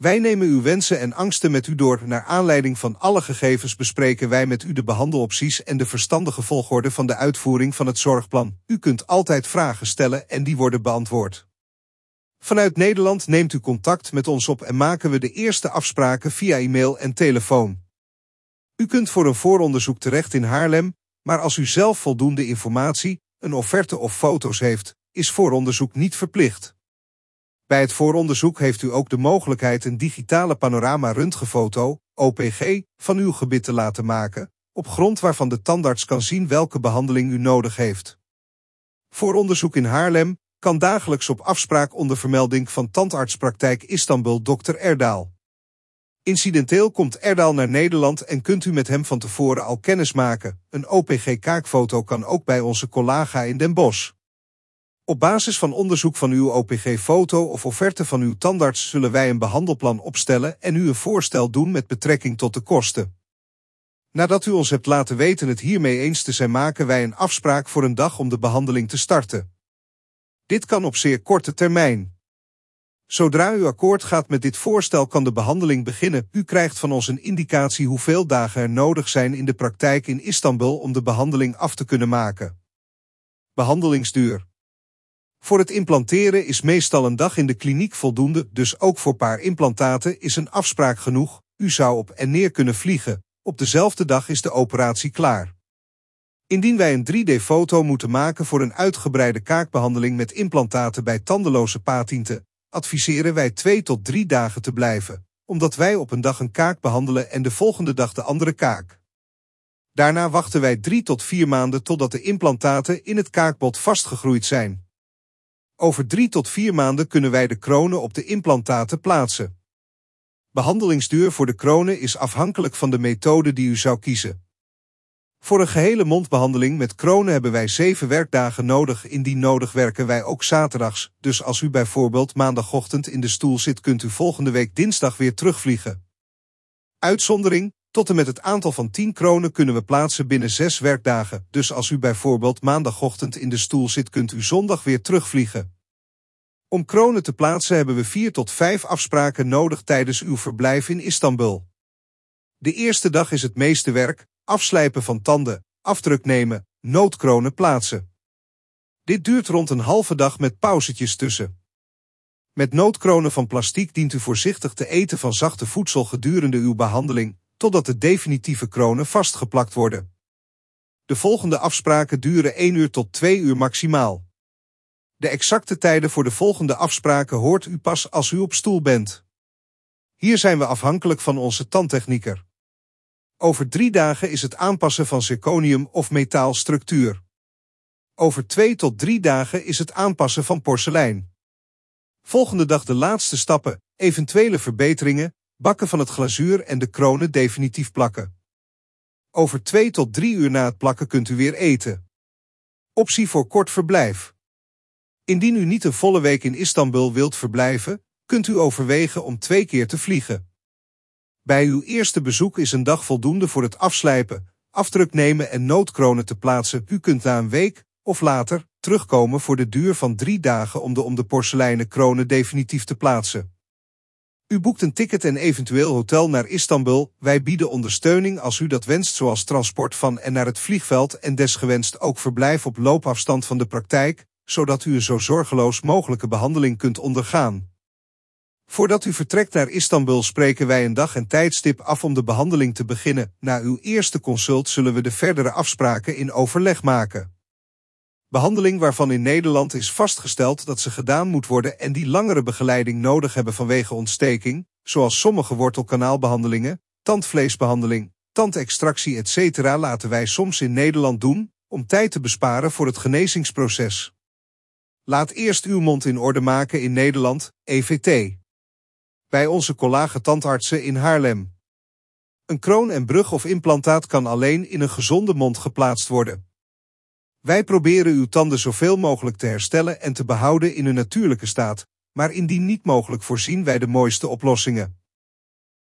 Wij nemen uw wensen en angsten met u door. Naar aanleiding van alle gegevens bespreken wij met u de behandelopties en de verstandige volgorde van de uitvoering van het zorgplan. U kunt altijd vragen stellen en die worden beantwoord. Vanuit Nederland neemt u contact met ons op en maken we de eerste afspraken via e-mail en telefoon. U kunt voor een vooronderzoek terecht in Haarlem, maar als u zelf voldoende informatie, een offerte of foto's heeft, is vooronderzoek niet verplicht. Bij het vooronderzoek heeft u ook de mogelijkheid een digitale panorama-röntgenfoto, OPG, van uw gebit te laten maken, op grond waarvan de tandarts kan zien welke behandeling u nodig heeft. Vooronderzoek in Haarlem kan dagelijks op afspraak onder vermelding van tandartspraktijk Istanbul Dr. Erdaal. Incidenteel komt Erdaal naar Nederland en kunt u met hem van tevoren al kennis maken. Een OPG-kaakfoto kan ook bij onze collega in Den Bosch. Op basis van onderzoek van uw OPG-foto of offerte van uw tandarts zullen wij een behandelplan opstellen en u een voorstel doen met betrekking tot de kosten. Nadat u ons hebt laten weten het hiermee eens te zijn maken wij een afspraak voor een dag om de behandeling te starten. Dit kan op zeer korte termijn. Zodra u akkoord gaat met dit voorstel kan de behandeling beginnen. U krijgt van ons een indicatie hoeveel dagen er nodig zijn in de praktijk in Istanbul om de behandeling af te kunnen maken. Behandelingsduur. Voor het implanteren is meestal een dag in de kliniek voldoende, dus ook voor paar implantaten is een afspraak genoeg. U zou op en neer kunnen vliegen. Op dezelfde dag is de operatie klaar. Indien wij een 3D-foto moeten maken voor een uitgebreide kaakbehandeling met implantaten bij tandeloze patiënten, adviseren wij twee tot drie dagen te blijven, omdat wij op een dag een kaak behandelen en de volgende dag de andere kaak. Daarna wachten wij drie tot vier maanden totdat de implantaten in het kaakbot vastgegroeid zijn. Over drie tot vier maanden kunnen wij de kronen op de implantaten plaatsen. Behandelingsduur voor de kronen is afhankelijk van de methode die u zou kiezen. Voor een gehele mondbehandeling met kronen hebben wij zeven werkdagen nodig. Indien nodig werken wij ook zaterdags. Dus als u bijvoorbeeld maandagochtend in de stoel zit, kunt u volgende week dinsdag weer terugvliegen. Uitzondering, tot en met het aantal van 10 kronen kunnen we plaatsen binnen zes werkdagen. Dus als u bijvoorbeeld maandagochtend in de stoel zit, kunt u zondag weer terugvliegen. Om kronen te plaatsen hebben we vier tot vijf afspraken nodig tijdens uw verblijf in Istanbul. De eerste dag is het meeste werk, afslijpen van tanden, afdruk nemen, noodkronen plaatsen. Dit duurt rond een halve dag met pauzetjes tussen. Met noodkronen van plastiek dient u voorzichtig te eten van zachte voedsel gedurende uw behandeling, totdat de definitieve kronen vastgeplakt worden. De volgende afspraken duren 1 uur tot 2 uur maximaal. De exacte tijden voor de volgende afspraken hoort u pas als u op stoel bent. Hier zijn we afhankelijk van onze tandtechnieker. Over drie dagen is het aanpassen van zirconium of metaalstructuur. Over twee tot drie dagen is het aanpassen van porselein. Volgende dag de laatste stappen, eventuele verbeteringen, bakken van het glazuur en de kronen definitief plakken. Over twee tot drie uur na het plakken kunt u weer eten. Optie voor kort verblijf. Indien u niet een volle week in Istanbul wilt verblijven, kunt u overwegen om twee keer te vliegen. Bij uw eerste bezoek is een dag voldoende voor het afslijpen, afdruk nemen en noodkronen te plaatsen. U kunt na een week, of later, terugkomen voor de duur van drie dagen om de om de porseleinen kronen definitief te plaatsen. U boekt een ticket en eventueel hotel naar Istanbul. Wij bieden ondersteuning als u dat wenst, zoals transport van en naar het vliegveld en desgewenst ook verblijf op loopafstand van de praktijk, zodat u een zo zorgeloos mogelijke behandeling kunt ondergaan. Voordat u vertrekt naar Istanbul spreken wij een dag en tijdstip af om de behandeling te beginnen. Na uw eerste consult zullen we de verdere afspraken in overleg maken. Behandeling waarvan in Nederland is vastgesteld dat ze gedaan moet worden en die langere begeleiding nodig hebben vanwege ontsteking, zoals sommige wortelkanaalbehandelingen, tandvleesbehandeling, tandextractie etc. laten wij soms in Nederland doen, om tijd te besparen voor het genezingsproces. Laat eerst uw mond in orde maken in Nederland, EVT bij onze collage tandartsen in Haarlem. Een kroon en brug of implantaat kan alleen in een gezonde mond geplaatst worden. Wij proberen uw tanden zoveel mogelijk te herstellen en te behouden in hun natuurlijke staat, maar indien niet mogelijk voorzien wij de mooiste oplossingen.